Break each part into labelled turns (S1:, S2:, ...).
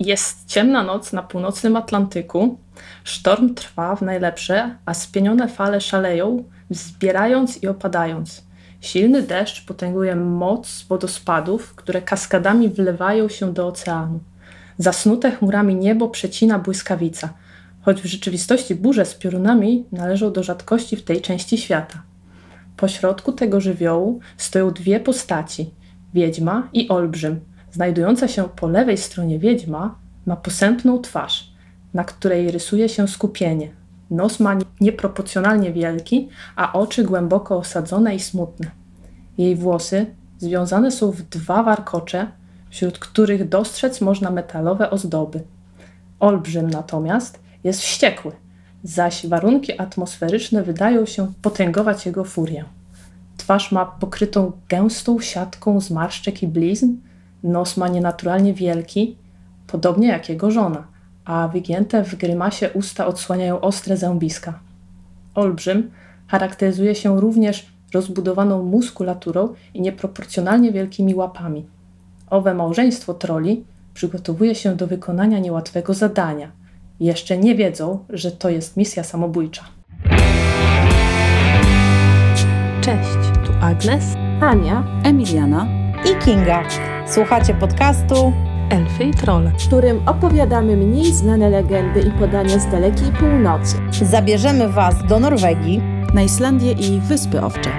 S1: Jest ciemna noc na północnym Atlantyku. Sztorm trwa w najlepsze, a spienione fale szaleją, zbierając i opadając. Silny deszcz potęguje moc wodospadów, które kaskadami wlewają się do oceanu. Zasnute chmurami niebo przecina błyskawica, choć w rzeczywistości burze z piorunami należą do rzadkości w tej części świata. Po środku tego żywiołu stoją dwie postaci wiedźma i olbrzym. Znajdująca się po lewej stronie wiedźma ma posępną twarz, na której rysuje się skupienie. Nos ma nieproporcjonalnie wielki, a oczy głęboko osadzone i smutne. Jej włosy związane są w dwa warkocze, wśród których dostrzec można metalowe ozdoby. Olbrzym natomiast jest wściekły, zaś warunki atmosferyczne wydają się potęgować jego furię. Twarz ma pokrytą gęstą siatką zmarszczek i blizn, nos ma nienaturalnie wielki, podobnie jak jego żona, a wygięte w grymasie usta odsłaniają ostre zębiska. Olbrzym charakteryzuje się również rozbudowaną muskulaturą i nieproporcjonalnie wielkimi łapami. Owe małżeństwo troli przygotowuje się do wykonania niełatwego zadania. Jeszcze nie wiedzą, że to jest misja samobójcza.
S2: Cześć, tu Agnes,
S3: Ania,
S4: Emiliana
S5: i Kinga. Słuchacie podcastu
S2: Elfy i Trolle,
S3: w którym opowiadamy mniej znane legendy i podania z dalekiej północy.
S5: Zabierzemy Was do Norwegii,
S4: na Islandię i Wyspy Owcze,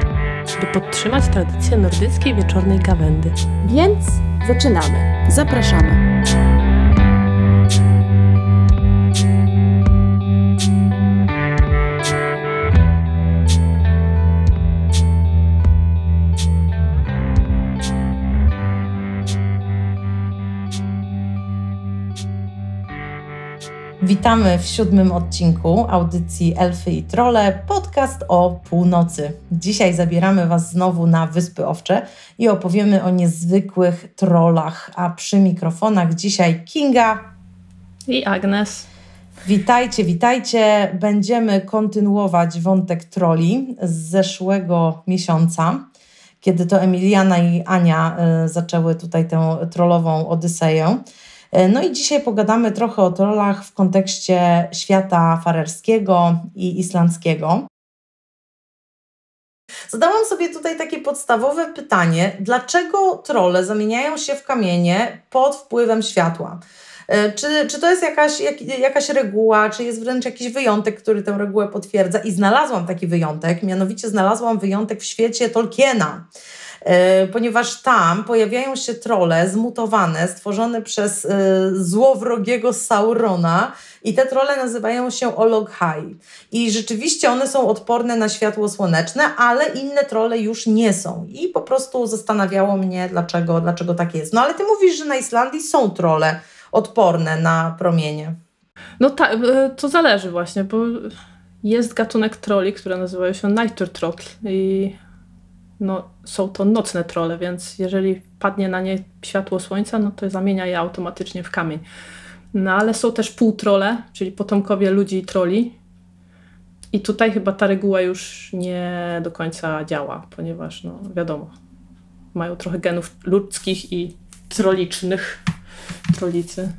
S2: by podtrzymać tradycję nordyckiej wieczornej gawędy.
S3: Więc zaczynamy.
S4: Zapraszamy.
S5: Witamy w siódmym odcinku audycji Elfy i Trole, podcast o północy. Dzisiaj zabieramy Was znowu na Wyspy Owcze i opowiemy o niezwykłych trolach, a przy mikrofonach dzisiaj Kinga
S1: i Agnes.
S5: Witajcie, witajcie. Będziemy kontynuować wątek troli z zeszłego miesiąca, kiedy to Emiliana i Ania y, zaczęły tutaj tę trollową odyseję. E, no i dzisiaj pogadamy trochę o trollach w kontekście świata farerskiego i islandzkiego. Zadałam sobie tutaj takie podstawowe pytanie: dlaczego trolle zamieniają się w kamienie pod wpływem światła? E, czy, czy to jest jakaś, jak, jakaś reguła, czy jest wręcz jakiś wyjątek, który tę regułę potwierdza? I znalazłam taki wyjątek, mianowicie znalazłam wyjątek w świecie Tolkiena. E, ponieważ tam pojawiają się trole zmutowane, stworzone przez e, złowrogiego Saurona i te trole nazywają się Ologhai. I rzeczywiście one są odporne na światło słoneczne, ale inne trole już nie są. I po prostu zastanawiało mnie, dlaczego, dlaczego tak jest. No ale ty mówisz, że na Islandii są trole odporne na promienie.
S1: No tak, to zależy właśnie, bo jest gatunek troli, które nazywają się Night Troll i no, są to nocne trole, więc jeżeli padnie na nie światło słońca, no to zamienia je automatycznie w kamień. No ale są też półtrole, czyli potomkowie ludzi i troli. I tutaj chyba ta reguła już nie do końca działa, ponieważ no wiadomo, mają trochę genów ludzkich i trolicznych. Trolicy.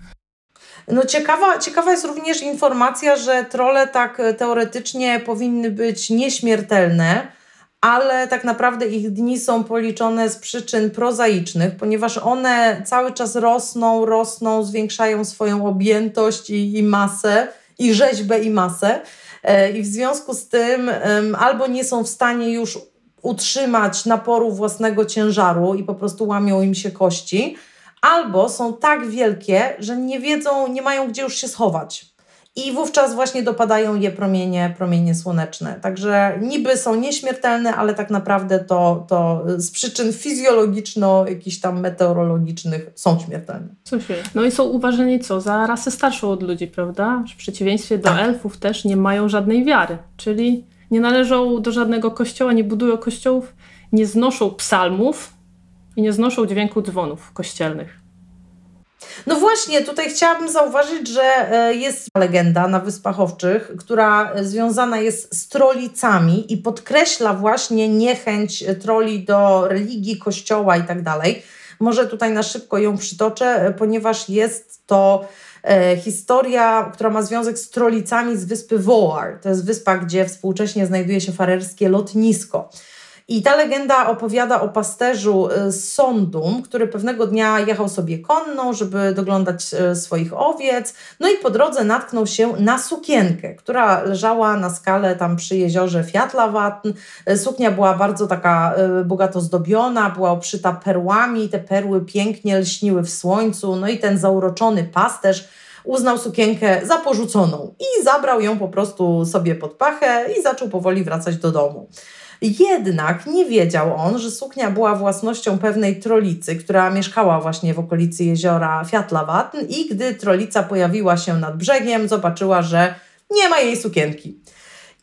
S5: No ciekawa, ciekawa jest również informacja, że trole tak teoretycznie powinny być nieśmiertelne, ale tak naprawdę ich dni są policzone z przyczyn prozaicznych, ponieważ one cały czas rosną, rosną, zwiększają swoją objętość i, i masę, i rzeźbę, i masę. E, I w związku z tym albo nie są w stanie już utrzymać naporu własnego ciężaru i po prostu łamią im się kości, albo są tak wielkie, że nie wiedzą, nie mają gdzie już się schować i wówczas właśnie dopadają je promienie, promienie słoneczne. Także niby są nieśmiertelne, ale tak naprawdę to, to z przyczyn fizjologiczno, jakichś tam meteorologicznych są śmiertelne.
S1: No i są uważani co? Za rasę starszą od ludzi, prawda? W przeciwieństwie do tak. elfów też nie mają żadnej wiary, czyli nie należą do żadnego kościoła, nie budują kościołów, nie znoszą psalmów i nie znoszą dźwięku dzwonów kościelnych.
S5: No właśnie, tutaj chciałabym zauważyć, że e, jest legenda na Wyspach Owczych, która związana jest z trolicami i podkreśla właśnie niechęć troli do religii, kościoła i tak dalej. Może tutaj na szybko ją przytoczę, ponieważ jest to e, historia, która ma związek z trolicami z wyspy Voar. To jest wyspa, gdzie współcześnie znajduje się farerskie lotnisko. I ta legenda opowiada o pasterzu y, z Sondum, który pewnego dnia jechał sobie konną, żeby doglądać y, swoich owiec. No i po drodze natknął się na sukienkę, która leżała na skale tam przy jeziorze Fiatlawatn. Y, suknia była bardzo taka bogato zdobiona, była obszyta perłami, te perły pięknie lśniły w słońcu. No i ten zauroczony pasterz uznał sukienkę za porzuconą i zabrał ją po prostu sobie pod pachę i zaczął powoli wracać do domu. Jednak nie wiedział on, że suknia była własnością pewnej trolicy, która mieszkała właśnie w okolicy jeziora Fiatlawatn i gdy trolica pojawiła się nad brzegiem, zobaczyła, że nie ma jej sukienki.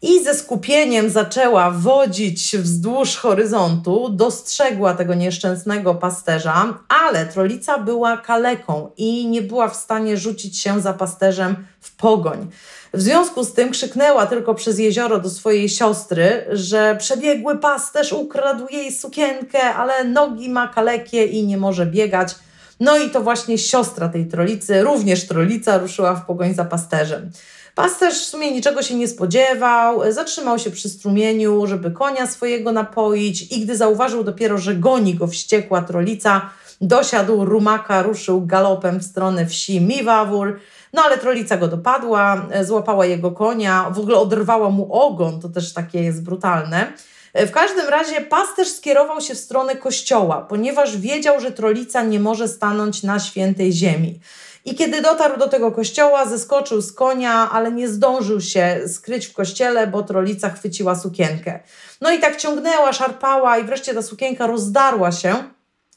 S5: I ze skupieniem zaczęła wodzić wzdłuż horyzontu, dostrzegła tego nieszczęsnego pasterza, ale trolica była kaleką i nie była w stanie rzucić się za pasterzem w pogoń. W związku z tym krzyknęła tylko przez jezioro do swojej siostry, że przebiegły pasterz ukradł jej sukienkę, ale nogi ma kalekie i nie może biegać. No i to właśnie siostra tej trolicy, również trolica, ruszyła w pogoń za pasterzem. Pasterz w sumie niczego się nie spodziewał, zatrzymał się przy strumieniu, żeby konia swojego napoić i gdy zauważył dopiero, że goni go wściekła trolica, dosiadł rumaka, ruszył galopem w stronę wsi Miwawur, no ale trolica go dopadła, e, złapała jego konia, w ogóle oderwała mu ogon, to też takie jest brutalne. E, w każdym razie pasterz skierował się w stronę kościoła, ponieważ wiedział, że trolica nie może stanąć na świętej ziemi. I kiedy dotarł do tego kościoła, zeskoczył z konia, ale nie zdążył się skryć w kościele, bo trolica chwyciła sukienkę. No i tak ciągnęła, szarpała, i wreszcie ta sukienka rozdarła się,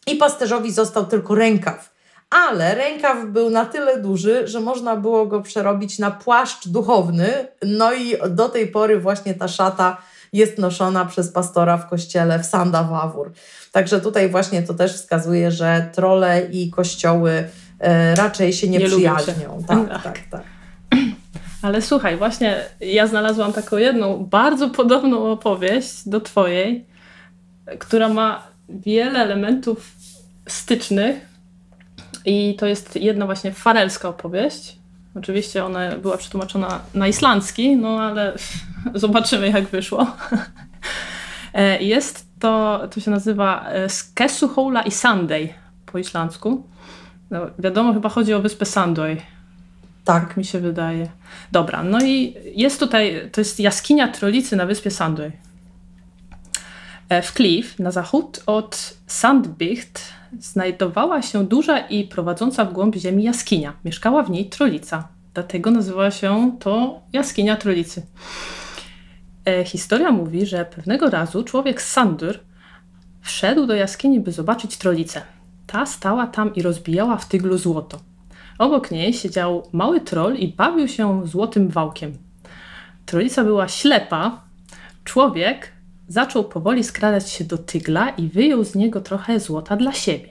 S5: i pasterzowi został tylko rękaw ale rękaw był na tyle duży, że można było go przerobić na płaszcz duchowny. No i do tej pory właśnie ta szata jest noszona przez pastora w kościele w Sanda Wawur. Także tutaj właśnie to też wskazuje, że trole i kościoły e, raczej się nie, nie przyjaźnią. Tak, tak, tak, tak.
S1: Ale słuchaj, właśnie ja znalazłam taką jedną bardzo podobną opowieść do Twojej, która ma wiele elementów stycznych i to jest jedna właśnie farelska opowieść. Oczywiście ona była przetłumaczona na islandzki, no ale zobaczymy jak wyszło. E, jest to, to się nazywa e, Skesuhola i Sunday po islandzku. No, wiadomo, chyba chodzi o wyspę Sandoy. Tak. mi się wydaje. Dobra, no i jest tutaj, to jest jaskinia Trolicy na wyspie Sandoy. E, w Cliff, na zachód od Sandbicht, znajdowała się duża i prowadząca w głąb ziemi jaskinia. Mieszkała w niej trolica. Dlatego nazywała się to jaskinia trolicy. E, historia mówi, że pewnego razu człowiek Sandur wszedł do jaskini, by zobaczyć trolicę. Ta stała tam i rozbijała w tyglu złoto. Obok niej siedział mały troll i bawił się złotym wałkiem. Trolica była ślepa. Człowiek zaczął powoli skradać się do tygla i wyjął z niego trochę złota dla siebie.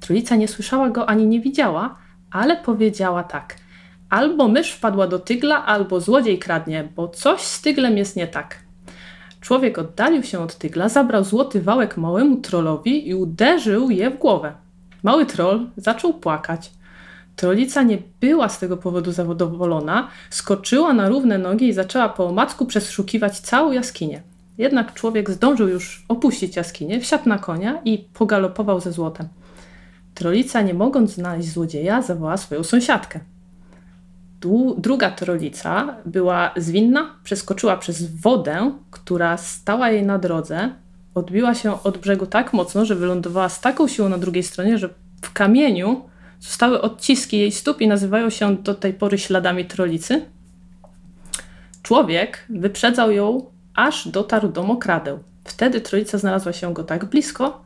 S1: Trójca nie słyszała go ani nie widziała, ale powiedziała tak: Albo mysz wpadła do tygla, albo złodziej kradnie, bo coś z tyglem jest nie tak. Człowiek oddalił się od tygla, zabrał złoty wałek małemu trollowi i uderzył je w głowę. Mały troll zaczął płakać. Trolica nie była z tego powodu zadowolona, skoczyła na równe nogi i zaczęła po omacku przeszukiwać całą jaskinię. Jednak człowiek zdążył już opuścić jaskinię, wsiadł na konia i pogalopował ze złotem. Trolica, nie mogąc znaleźć złodzieja, zawołała swoją sąsiadkę. Druga trolica była zwinna, przeskoczyła przez wodę, która stała jej na drodze, odbiła się od brzegu tak mocno, że wylądowała z taką siłą na drugiej stronie, że w kamieniu zostały odciski jej stóp i nazywają się do tej pory śladami trolicy. Człowiek wyprzedzał ją aż dotarł do mokradeł. Wtedy trójca znalazła się go tak blisko,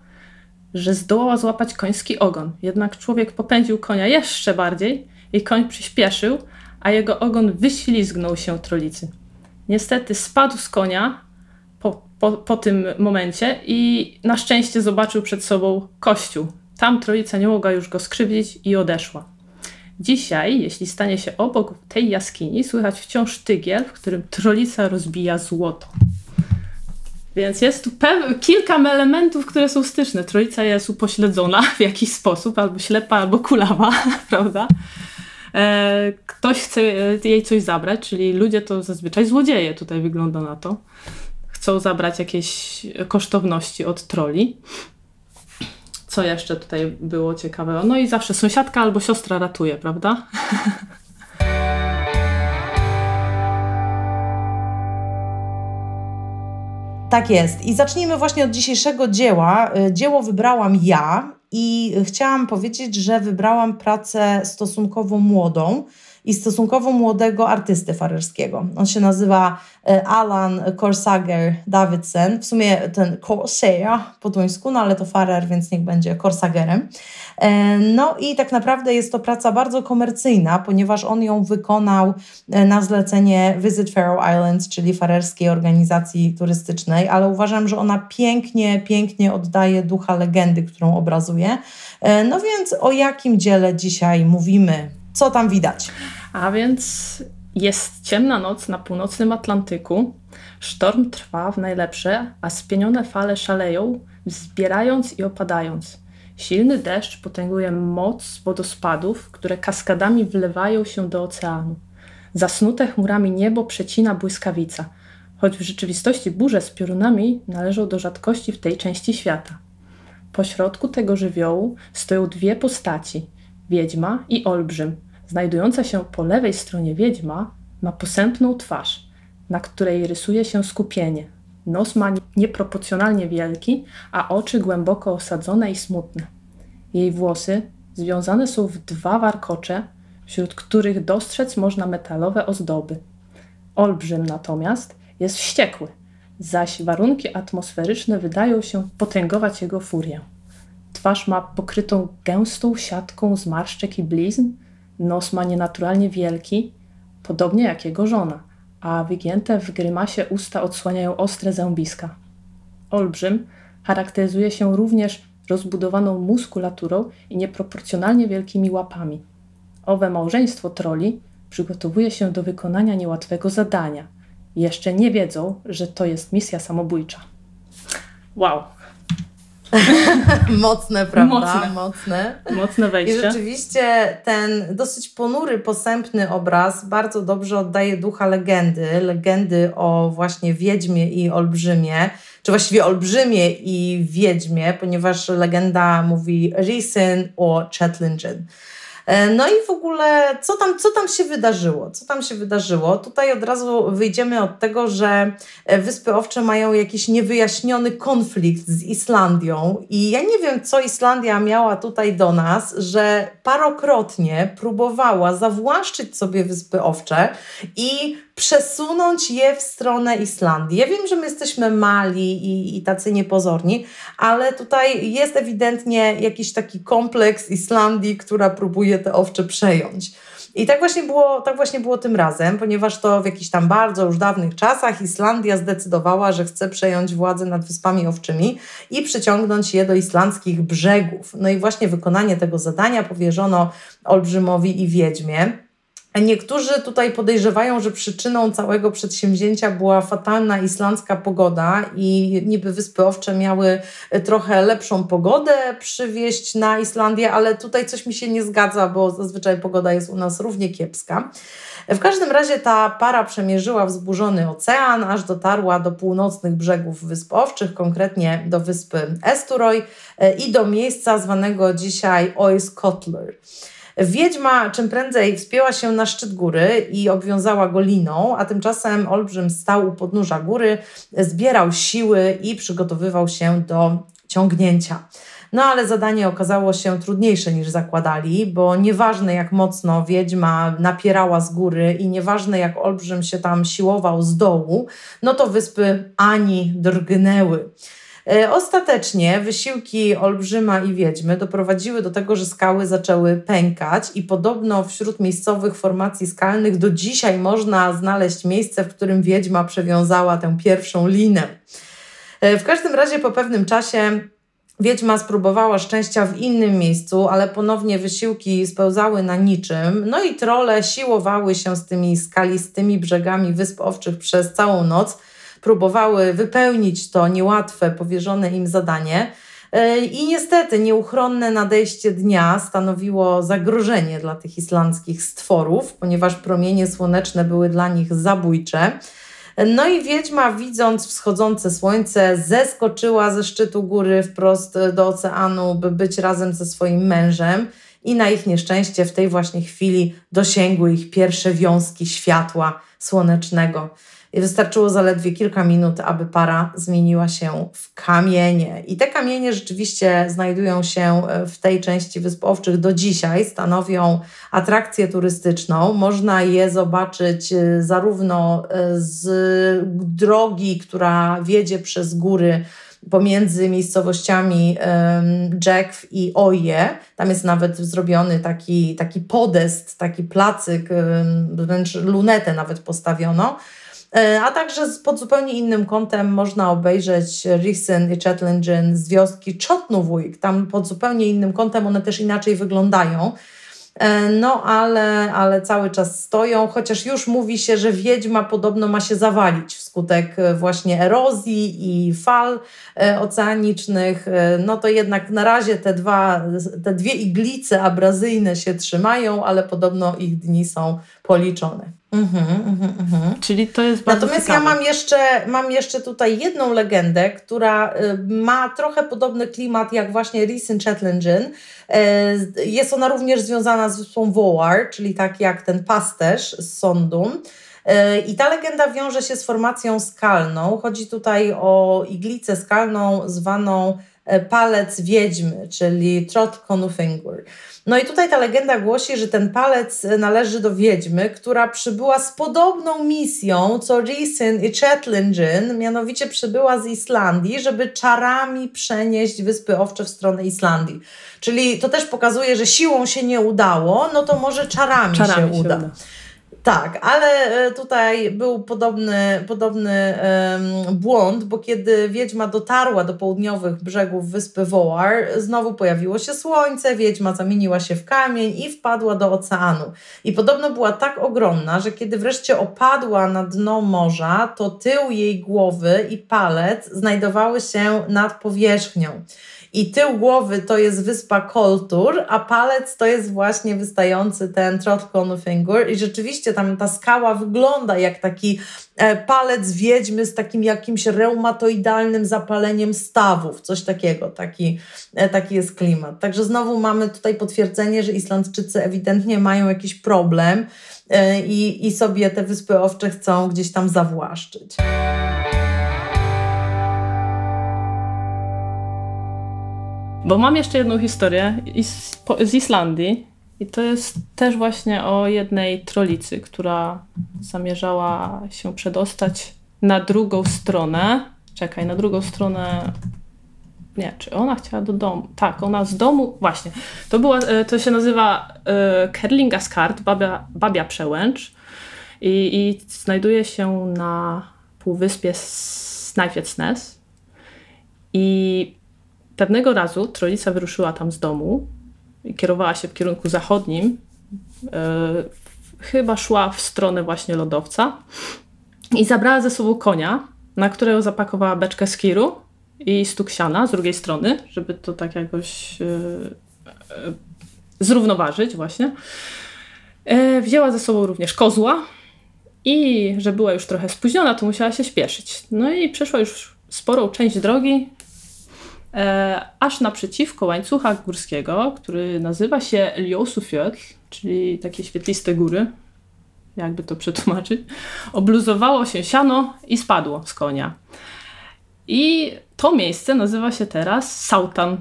S1: że zdołała złapać koński ogon. Jednak człowiek popędził konia jeszcze bardziej i koń przyspieszył, a jego ogon wyślizgnął się trolicy. Niestety spadł z konia po, po, po tym momencie i na szczęście zobaczył przed sobą kościół. Tam trolica nie mogła już go skrzywdzić i odeszła. Dzisiaj, jeśli stanie się obok tej jaskini, słychać wciąż tygiel, w którym trolica rozbija złoto. Więc jest tu kilka elementów, które są styczne. Trójca jest upośledzona w jakiś sposób, albo ślepa, albo kulawa, prawda? E, ktoś chce jej coś zabrać, czyli ludzie to zazwyczaj złodzieje, tutaj wygląda na to. Chcą zabrać jakieś kosztowności od troli. Co jeszcze tutaj było ciekawego? No i zawsze sąsiadka albo siostra ratuje, prawda?
S5: Tak jest. I zacznijmy właśnie od dzisiejszego dzieła. Y, dzieło wybrałam ja i chciałam powiedzieć, że wybrałam pracę stosunkowo młodą i stosunkowo młodego artysty farerskiego. On się nazywa e, Alan Korsager Davidson, w sumie ten Corsair po duńsku, no ale to farer, więc niech będzie Korsagerem. E, no i tak naprawdę jest to praca bardzo komercyjna, ponieważ on ją wykonał e, na zlecenie Visit Faroe Islands, czyli farerskiej organizacji turystycznej, ale uważam, że ona pięknie, pięknie oddaje ducha legendy, którą obrazuje. No więc o jakim dziele dzisiaj mówimy? Co tam widać?
S1: A więc jest ciemna noc na północnym Atlantyku. Sztorm trwa w najlepsze, a spienione fale szaleją, zbierając i opadając. Silny deszcz potęguje moc wodospadów, które kaskadami wlewają się do oceanu. Zasnute chmurami niebo przecina błyskawica, choć w rzeczywistości burze z piorunami należą do rzadkości w tej części świata. Po środku tego żywiołu stoją dwie postaci wiedźma i olbrzym Znajdująca się po lewej stronie wiedźma ma posępną twarz, na której rysuje się skupienie. Nos ma nieproporcjonalnie wielki, a oczy głęboko osadzone i smutne. Jej włosy związane są w dwa warkocze, wśród których dostrzec można metalowe ozdoby. Olbrzym natomiast jest wściekły, zaś warunki atmosferyczne wydają się potęgować jego furię. Twarz ma pokrytą gęstą siatką zmarszczek i blizn, Nos ma nienaturalnie wielki, podobnie jak jego żona, a wygięte w grymasie usta odsłaniają ostre zębiska. Olbrzym charakteryzuje się również rozbudowaną muskulaturą i nieproporcjonalnie wielkimi łapami. Owe małżeństwo troli przygotowuje się do wykonania niełatwego zadania. Jeszcze nie wiedzą, że to jest misja samobójcza. Wow,
S5: Mocne, prawda?
S1: Mocne.
S5: Mocne.
S1: Mocne wejście.
S5: I rzeczywiście ten dosyć ponury, posępny obraz bardzo dobrze oddaje ducha legendy. Legendy o właśnie Wiedźmie i Olbrzymie, czy właściwie Olbrzymie i Wiedźmie, ponieważ legenda mówi Risen o Chetlingen. E, no i w ogóle, co tam, co tam się wydarzyło? Co tam się wydarzyło? Tutaj od razu wyjdziemy od tego, że e, Wyspy Owcze mają jakiś niewyjaśniony konflikt z Islandią i ja nie wiem, co Islandia miała tutaj do nas, że parokrotnie próbowała zawłaszczyć sobie Wyspy Owcze i przesunąć je w stronę Islandii. Ja wiem, że my jesteśmy mali i, i tacy niepozorni, ale tutaj jest ewidentnie jakiś taki kompleks Islandii, która próbuje te owcze przejąć. I tak właśnie, było, tak właśnie było tym razem, ponieważ to w jakichś tam bardzo już dawnych czasach Islandia zdecydowała, że chce przejąć władzę nad Wyspami Owczymi i przyciągnąć je do islandzkich brzegów. No i właśnie wykonanie tego zadania powierzono Olbrzymowi i Wiedźmie. Niektórzy tutaj podejrzewają, że przyczyną całego przedsięwzięcia była fatalna islandzka pogoda i niby Wyspy Owcze miały trochę lepszą pogodę przywieźć na Islandię, ale tutaj coś mi się nie zgadza, bo zazwyczaj pogoda jest u nas równie kiepska. W każdym razie ta para przemierzyła wzburzony ocean, aż dotarła do północnych brzegów Wysp Owczych, konkretnie do wyspy Esturoj e, i do miejsca zwanego dzisiaj Oiskotler. Wiedźma czym prędzej wspięła się na szczyt góry i obwiązała go liną, a tymczasem olbrzym stał u podnóża góry, zbierał siły i przygotowywał się do ciągnięcia. No ale zadanie okazało się trudniejsze niż zakładali, bo nieważne jak mocno wiedźma napierała z góry i nieważne jak olbrzym się tam siłował z dołu, no to wyspy ani drgnęły. E, ostatecznie wysiłki Olbrzyma i Wiedźmy doprowadziły do tego, że skały zaczęły pękać i podobno wśród miejscowych formacji skalnych do dzisiaj można znaleźć miejsce, w którym Wiedźma przewiązała tę pierwszą linę. E, w każdym razie po pewnym czasie Wiedźma spróbowała szczęścia w innym miejscu, ale ponownie wysiłki spełzały na niczym, no i trole siłowały się z tymi skalistymi brzegami Wysp Owczych przez całą noc, próbowały wypełnić to niełatwe, powierzone im zadanie. E, I niestety nieuchronne nadejście dnia stanowiło zagrożenie dla tych islandzkich stworów, ponieważ promienie słoneczne były dla nich zabójcze. No i wiedźma, widząc wschodzące słońce, zeskoczyła ze szczytu góry wprost do oceanu, by być razem ze swoim mężem. I na ich nieszczęście w tej właśnie chwili dosięgły ich pierwsze wiązki światła słonecznego i wystarczyło zaledwie kilka minut, aby para zmieniła się w kamienie. I te kamienie rzeczywiście znajdują się e, w tej części Wysp Owczych do dzisiaj, stanowią atrakcję turystyczną. Można je zobaczyć e, zarówno e, z drogi, która wiedzie przez góry pomiędzy miejscowościami Jack i Oje. Tam jest nawet zrobiony taki, taki podest, taki placyk, wręcz lunetę nawet postawiono a także pod zupełnie innym kątem można obejrzeć Risen i Chetlengen z wioski Czotnowujk. Tam pod zupełnie innym kątem one też inaczej wyglądają. E, no, ale, ale cały czas stoją, chociaż już mówi się, że wiedźma podobno ma się zawalić wskutek e, właśnie erozji i fal oceanicznych. No to jednak na razie te, dwa, te dwie iglice abrazyjne się trzymają, ale podobno ich dni są policzone. Mhm,
S1: mhm, mhm. Czyli to jest bardzo
S5: Natomiast
S1: ciekawe.
S5: ja mam jeszcze, mam jeszcze tutaj jedną legendę, która y, ma trochę podobny klimat jak właśnie Recent Chetlengen. Y, jest ona również związana z wyspą Wołar, czyli tak jak ten pasterz z Sondum. Y, I ta legenda wiąże się z formacją skalną. Chodzi tutaj o iglicę skalną zwaną palec wiedźmy, czyli Trot Konufingur. No i tutaj ta legenda głosi, że ten palec należy do wiedźmy, która przybyła z podobną misją co Rhysyn i Chetlingjin, mianowicie przybyła z Islandii, żeby czarami przenieść Wyspy Owcze w stronę Islandii. Czyli to też pokazuje, że siłą się nie udało, no to może czarami, czarami się, uda. Się uda. Tak, ale e, tutaj był podobny, podobny um, błąd, bo kiedy wiedźma dotarła do południowych brzegów wyspy Wołar, znowu pojawiło się słońce, wiedźma zamieniła się w kamień i wpadła do oceanu. I podobno była tak ogromna, że kiedy wreszcie opadła na dno morza, to tył jej głowy i palec znajdowały się nad powierzchnią i tył głowy to jest wyspa Koltur, a palec to jest właśnie wystający ten Trotkonfingur i rzeczywiście tam ta skała wygląda jak taki e, palec wiedźmy z takim jakimś reumatoidalnym zapaleniem stawów, coś takiego, taki, e, taki jest klimat. Także znowu mamy tutaj potwierdzenie, że Islandczycy ewidentnie mają jakiś problem e, i, i sobie te Wyspy Owcze chcą gdzieś tam zawłaszczyć.
S1: Bo mam jeszcze jedną historię z Islandii. I to jest też właśnie o jednej trolicy, która zamierzała się przedostać na drugą stronę. Czekaj, na drugą stronę. Nie, czy ona chciała do domu? Tak, ona z domu. Właśnie. To, była, e, to się nazywa e, Kerlingaskart, babia, babia przełęcz. I, I znajduje się na półwyspie Snæfellsnes. I Pewnego razu trolica wyruszyła tam z domu i kierowała się w kierunku zachodnim. Yy, chyba szła w stronę właśnie lodowca i zabrała ze sobą konia, na którego zapakowała beczkę skiru i stuk siana z drugiej strony, żeby to tak jakoś yy, yy, zrównoważyć właśnie. Wzięła ze sobą również kozła i że była już trochę spóźniona, to musiała się śpieszyć. No i przeszła już sporą część drogi, e, aż naprzeciwko łańcucha górskiego, który nazywa się Liosufjöll, czyli takie świetliste góry, jakby to przetłumaczyć, obluzowało się siano i spadło z konia. I to miejsce nazywa się teraz Sautan,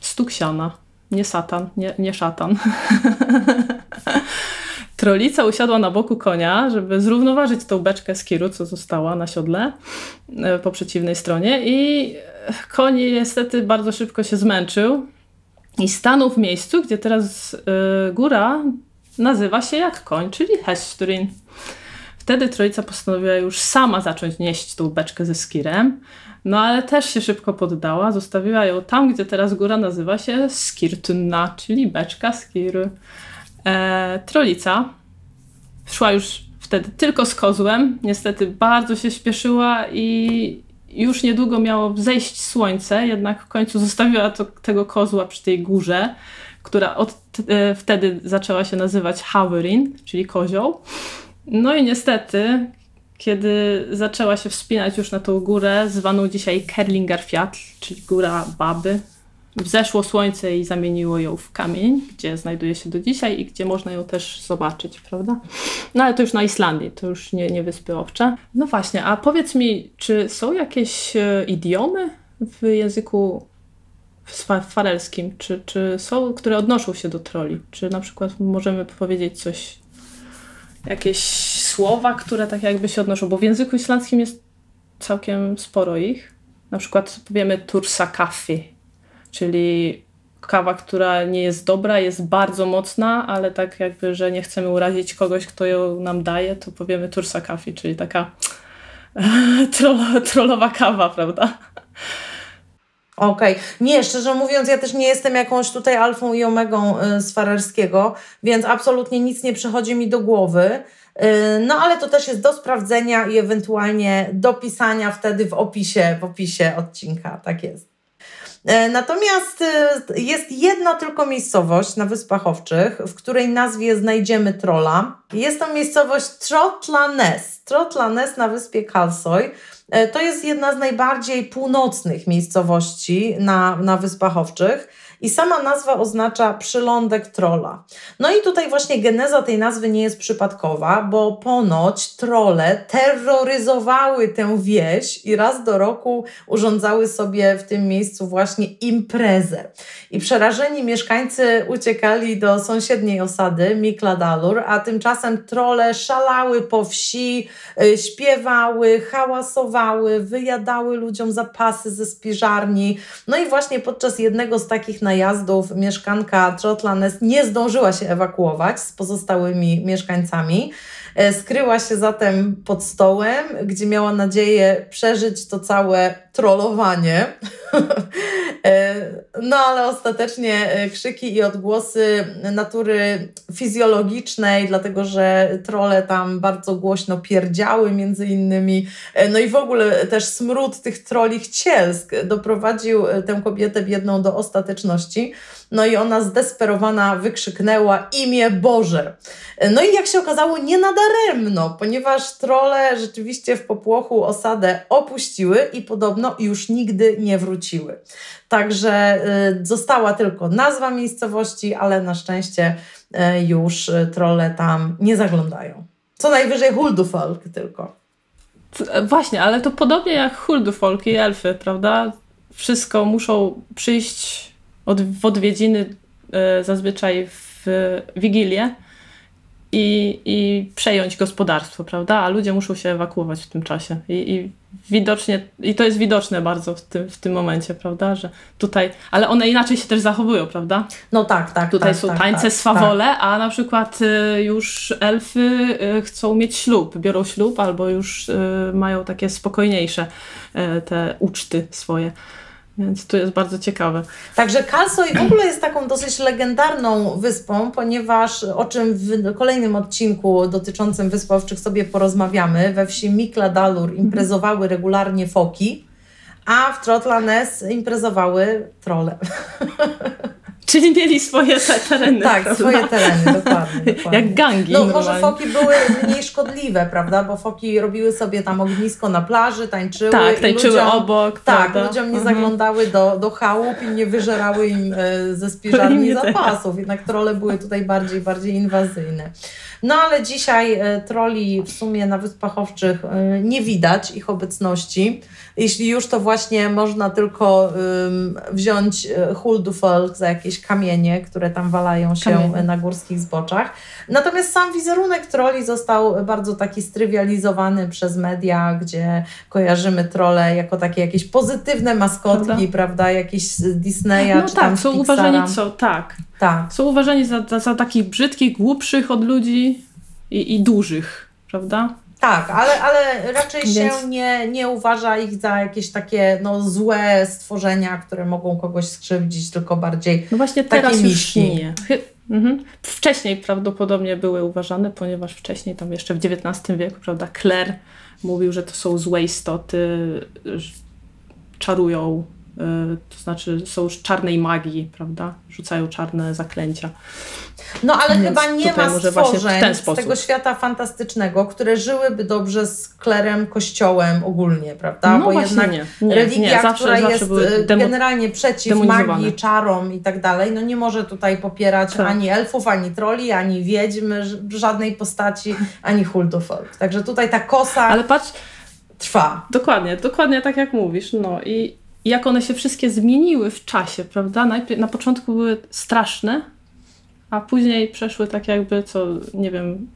S1: stuk siana. Nie satan, nie, nie szatan. Trolica usiadła na boku konia, żeby zrównoważyć tą beczkę skiru, co została na siodle e, po przeciwnej stronie i koń niestety bardzo szybko się zmęczył i stanął w miejscu, gdzie teraz y, góra nazywa się jak koń, czyli Hestrin. Wtedy Trojica postanowiła już sama zacząć nieść tą beczkę ze skirem, no ale też się szybko poddała, zostawiła ją tam, gdzie teraz góra nazywa się Skirtunna, czyli beczka skiru. E, Trolica szła już wtedy tylko z kozłem. Niestety bardzo się śpieszyła i już niedługo miało zejść słońce, jednak w końcu zostawiła to, tego kozła przy tej górze, która od e, wtedy zaczęła się nazywać Haverin, czyli kozioł. No i niestety, kiedy zaczęła się wspinać już na tą górę, zwaną dzisiaj Kerlingerfjall, czyli góra baby, wzeszło słońce i zamieniło ją w kamień, gdzie znajduje się do dzisiaj i gdzie można ją też zobaczyć, prawda? No ale to już na Islandii, to już nie, nie Wyspy Owcze. No właśnie, a powiedz mi, czy są jakieś e, idiomy w języku farelskim, czy, czy są, które odnoszą się do troli? Czy na przykład możemy powiedzieć coś, jakieś słowa, które tak jakby się odnoszą? Bo w języku islandzkim jest całkiem sporo ich. Na przykład powiemy tursa kaffi, czyli kawa, która nie jest dobra, jest bardzo mocna, ale tak jakby, że nie chcemy urazić kogoś, kto ją nam daje, to powiemy tursa kafi, czyli taka trollowa kawa, prawda?
S5: Okej. Okay. Nie, szczerze mówiąc, ja też nie jestem jakąś tutaj alfą i omegą y, z Farerskiego, więc absolutnie nic nie przychodzi mi do głowy. Y, no ale to też jest do sprawdzenia i ewentualnie dopisania wtedy w opisie, w opisie odcinka. Tak jest. E, natomiast y, jest jedna tylko miejscowość na Wyspach Owczych, w której nazwie znajdziemy trola. Jest to miejscowość Trotlanes. Trotlanes na wyspie Kalsoj. E, to jest jedna z najbardziej północnych miejscowości na, na Wyspach Owczych i sama nazwa oznacza przylądek trola. No i tutaj właśnie geneza tej nazwy nie jest przypadkowa, bo ponoć trole terroryzowały tę wieś i raz do roku urządzały sobie w tym miejscu właśnie imprezę. I przerażeni mieszkańcy uciekali do sąsiedniej osady, Mikladalur, a tymczasem trole szalały po wsi, y, śpiewały, hałasowały, wyjadały ludziom zapasy ze spiżarni. No i właśnie podczas jednego z takich najazdów mieszkanka Trotlanes nie zdążyła się ewakuować z pozostałymi mieszkańcami. E, skryła się zatem pod stołem, gdzie miała nadzieję przeżyć to całe trollowanie. E, no ale ostatecznie e, krzyki i odgłosy natury fizjologicznej, dlatego że trole tam bardzo głośno pierdziały między innymi. No i w ogóle też smród tych trolich cielsk doprowadził tę kobietę biedną do ostateczności. No i ona zdesperowana wykrzyknęła imię Boże. No i jak się okazało, nie nadaremno, ponieważ trole rzeczywiście w popłochu osadę opuściły i podobno już nigdy nie wróciły. Także y, została tylko nazwa miejscowości, ale na szczęście y, już y, trole tam nie zaglądają. Co najwyżej Huldufolk tylko.
S1: Właśnie, ale to podobnie jak Huldufolk i elfy, prawda? Wszystko muszą przyjść od, w odwiedziny e, zazwyczaj w Wigilię i, i przejąć gospodarstwo, prawda? A ludzie muszą się ewakuować w tym czasie. I, i widocznie, i to jest widoczne bardzo w tym, w tym momencie, prawda? Że tutaj, ale one inaczej się też zachowują, prawda?
S5: No tak, tak.
S1: Tutaj
S5: tak,
S1: są
S5: tak,
S1: tańce
S5: tak,
S1: swawole,
S5: tak.
S1: a na przykład y, już elfy y, chcą mieć ślub, biorą ślub albo już y, mają takie spokojniejsze te uczty swoje. Więc to jest bardzo ciekawe.
S5: Także Kalsoj w ogóle jest taką dosyć legendarną wyspą, ponieważ o czym w kolejnym odcinku dotyczącym Wysp Owczych sobie porozmawiamy, we wsi Mikladalur imprezowały regularnie foki, a w Trotlanes imprezowały trole.
S1: Czyli mieli swoje te tereny.
S5: Tak, prawda? swoje tereny, dokładnie, dokładnie.
S1: Jak gangi.
S5: No normalnie. może foki były mniej szkodliwe, prawda? Bo foki robiły sobie tam ognisko na plaży, tańczyły.
S1: Tak, tańczyły
S5: ludziom,
S1: obok.
S5: Tak,
S1: prawda?
S5: ludziom nie mhm. zaglądały do, do chałup i nie wyżerały im e, ze spiżarni zapasów. Jednak trole były tutaj bardziej, bardziej inwazyjne. No ale dzisiaj e, troli w sumie na Wyspach Owczych e, nie widać ich obecności. Jeśli już, to właśnie można tylko wziąć e, Huldufolk za jakieś kamienie, które tam walają się kamienie. na górskich zboczach. Natomiast sam wizerunek troli został bardzo taki strywializowany przez media, gdzie kojarzymy trole jako takie jakieś pozytywne maskotki, prawda, prawda? jakieś Disneya
S1: no
S5: czy
S1: tak,
S5: tam
S1: są uważani co, tak.
S5: tak.
S1: Są uważani za, za, za takich brzydkich, głupszych od ludzi i, i dużych, prawda?
S5: Tak, ale, ale raczej Więc... się nie, nie uważa ich za jakieś takie no, złe stworzenia, które mogą kogoś skrzywdzić, tylko bardziej
S1: No właśnie teraz już nie. Mhm. Wcześniej prawdopodobnie były uważane, ponieważ wcześniej, tam jeszcze w XIX wieku, prawda, Kler mówił, że to są złe istoty, czarują to znaczy są z czarnej magii, prawda? Rzucają czarne zaklęcia.
S5: No ale Więc chyba nie ma stworzeń z tego świata fantastycznego, które żyłyby dobrze z klerem, kościołem ogólnie, prawda?
S1: No Bo jednak nie. Nie,
S5: religia,
S1: nie. Zawsze,
S5: która
S1: zawsze
S5: jest y, generalnie przeciw magii, czarom i tak dalej, no nie może tutaj popierać tak. ani elfów, ani troli, ani wiedźm, żadnej postaci, ani huldufolk. Także tutaj ta kosa
S1: ale patrz,
S5: trwa.
S1: Dokładnie, dokładnie tak jak mówisz. No i jak one się wszystkie zmieniły w czasie, prawda? Najpierw, na początku były straszne, a później przeszły tak jakby, co nie wiem,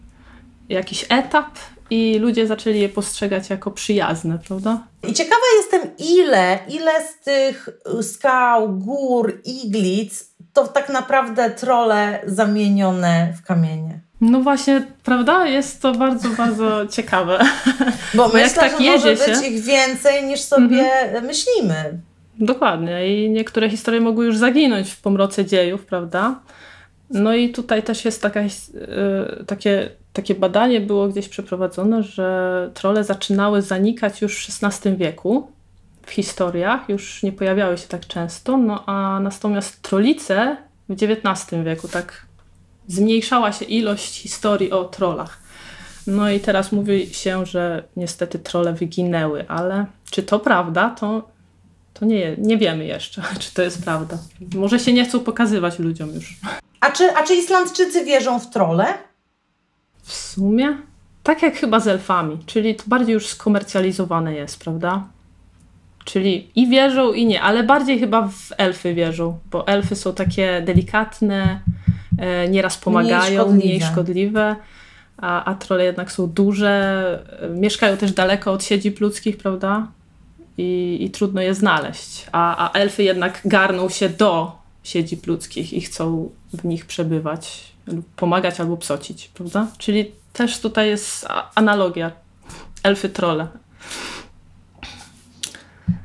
S1: jakiś etap i ludzie zaczęli je postrzegać jako przyjazne, prawda?
S5: I ciekawa jestem, ile, ile z tych skał, gór, iglic to tak naprawdę trole zamienione w kamienie.
S1: No właśnie, prawda? Jest to bardzo, bardzo ciekawe.
S5: Bo, Bo myślę, tak że może się... być ich więcej niż sobie mhm. myślimy.
S1: Dokładnie. I niektóre historie mogły już zaginąć w pomroce dziejów, prawda? No i tutaj też jest taka, yy, takie, takie badanie było gdzieś przeprowadzone, że trole zaczynały zanikać już w XVI wieku w historiach, już nie pojawiały się tak często, no a natomiast trolice w XIX wieku tak zmniejszała się ilość historii o trolach. No i teraz mówi się, że niestety trole wyginęły, ale czy to prawda, to, to nie, nie wiemy jeszcze, czy to jest prawda. Może się nie chcą pokazywać ludziom już.
S5: A czy, a czy Islandczycy wierzą w trole?
S1: W sumie? Tak jak chyba z elfami, czyli to bardziej już skomercjalizowane jest, prawda? Czyli i wierzą, i nie, ale bardziej chyba w elfy wierzą, bo elfy są takie delikatne, nieraz pomagają, mniej szkodliwe, mniej szkodliwe a, a trole jednak są duże, e, mieszkają też daleko od siedzib ludzkich, prawda? I, i trudno je znaleźć. A, a elfy jednak garną się do siedzib ludzkich i chcą w nich przebywać, lub pomagać albo psocić, prawda? Czyli też tutaj jest analogia elfy trole.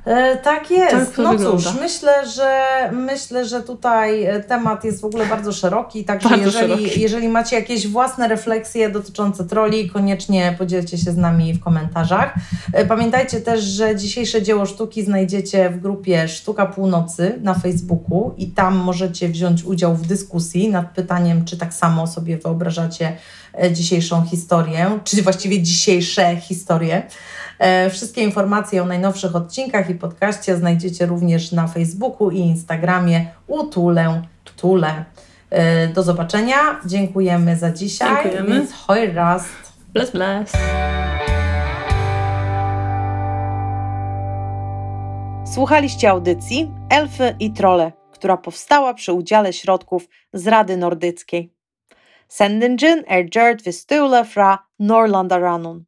S5: E, tak jest. Tak no wygląda. cóż, myślę, że myślę, że tutaj e, temat jest w ogóle bardzo szeroki, także bardzo jeżeli, szeroki. jeżeli macie jakieś własne refleksje dotyczące troli, koniecznie podzielcie się z nami w komentarzach. E, pamiętajcie też, że dzisiejsze dzieło sztuki znajdziecie w grupie Sztuka Północy na Facebooku i tam możecie wziąć udział w dyskusji nad pytaniem, czy tak samo sobie wyobrażacie dzisiejszą historię, czy właściwie dzisiejsze historie. E, wszystkie informacje o najnowszych odcinkach i podcaście znajdziecie również na Facebooku i Instagramie Utulę Tule. E, do zobaczenia. Dziękujemy za dzisiaj.
S1: Dziękujemy.
S5: Więc hoj raz.
S1: Bless, bless.
S5: Słuchaliście audycji Elfy i Trole, która powstała przy udziale środków z Rady Nordyckiej. Sendingen er gjort vid Stule fra Norlandarannon.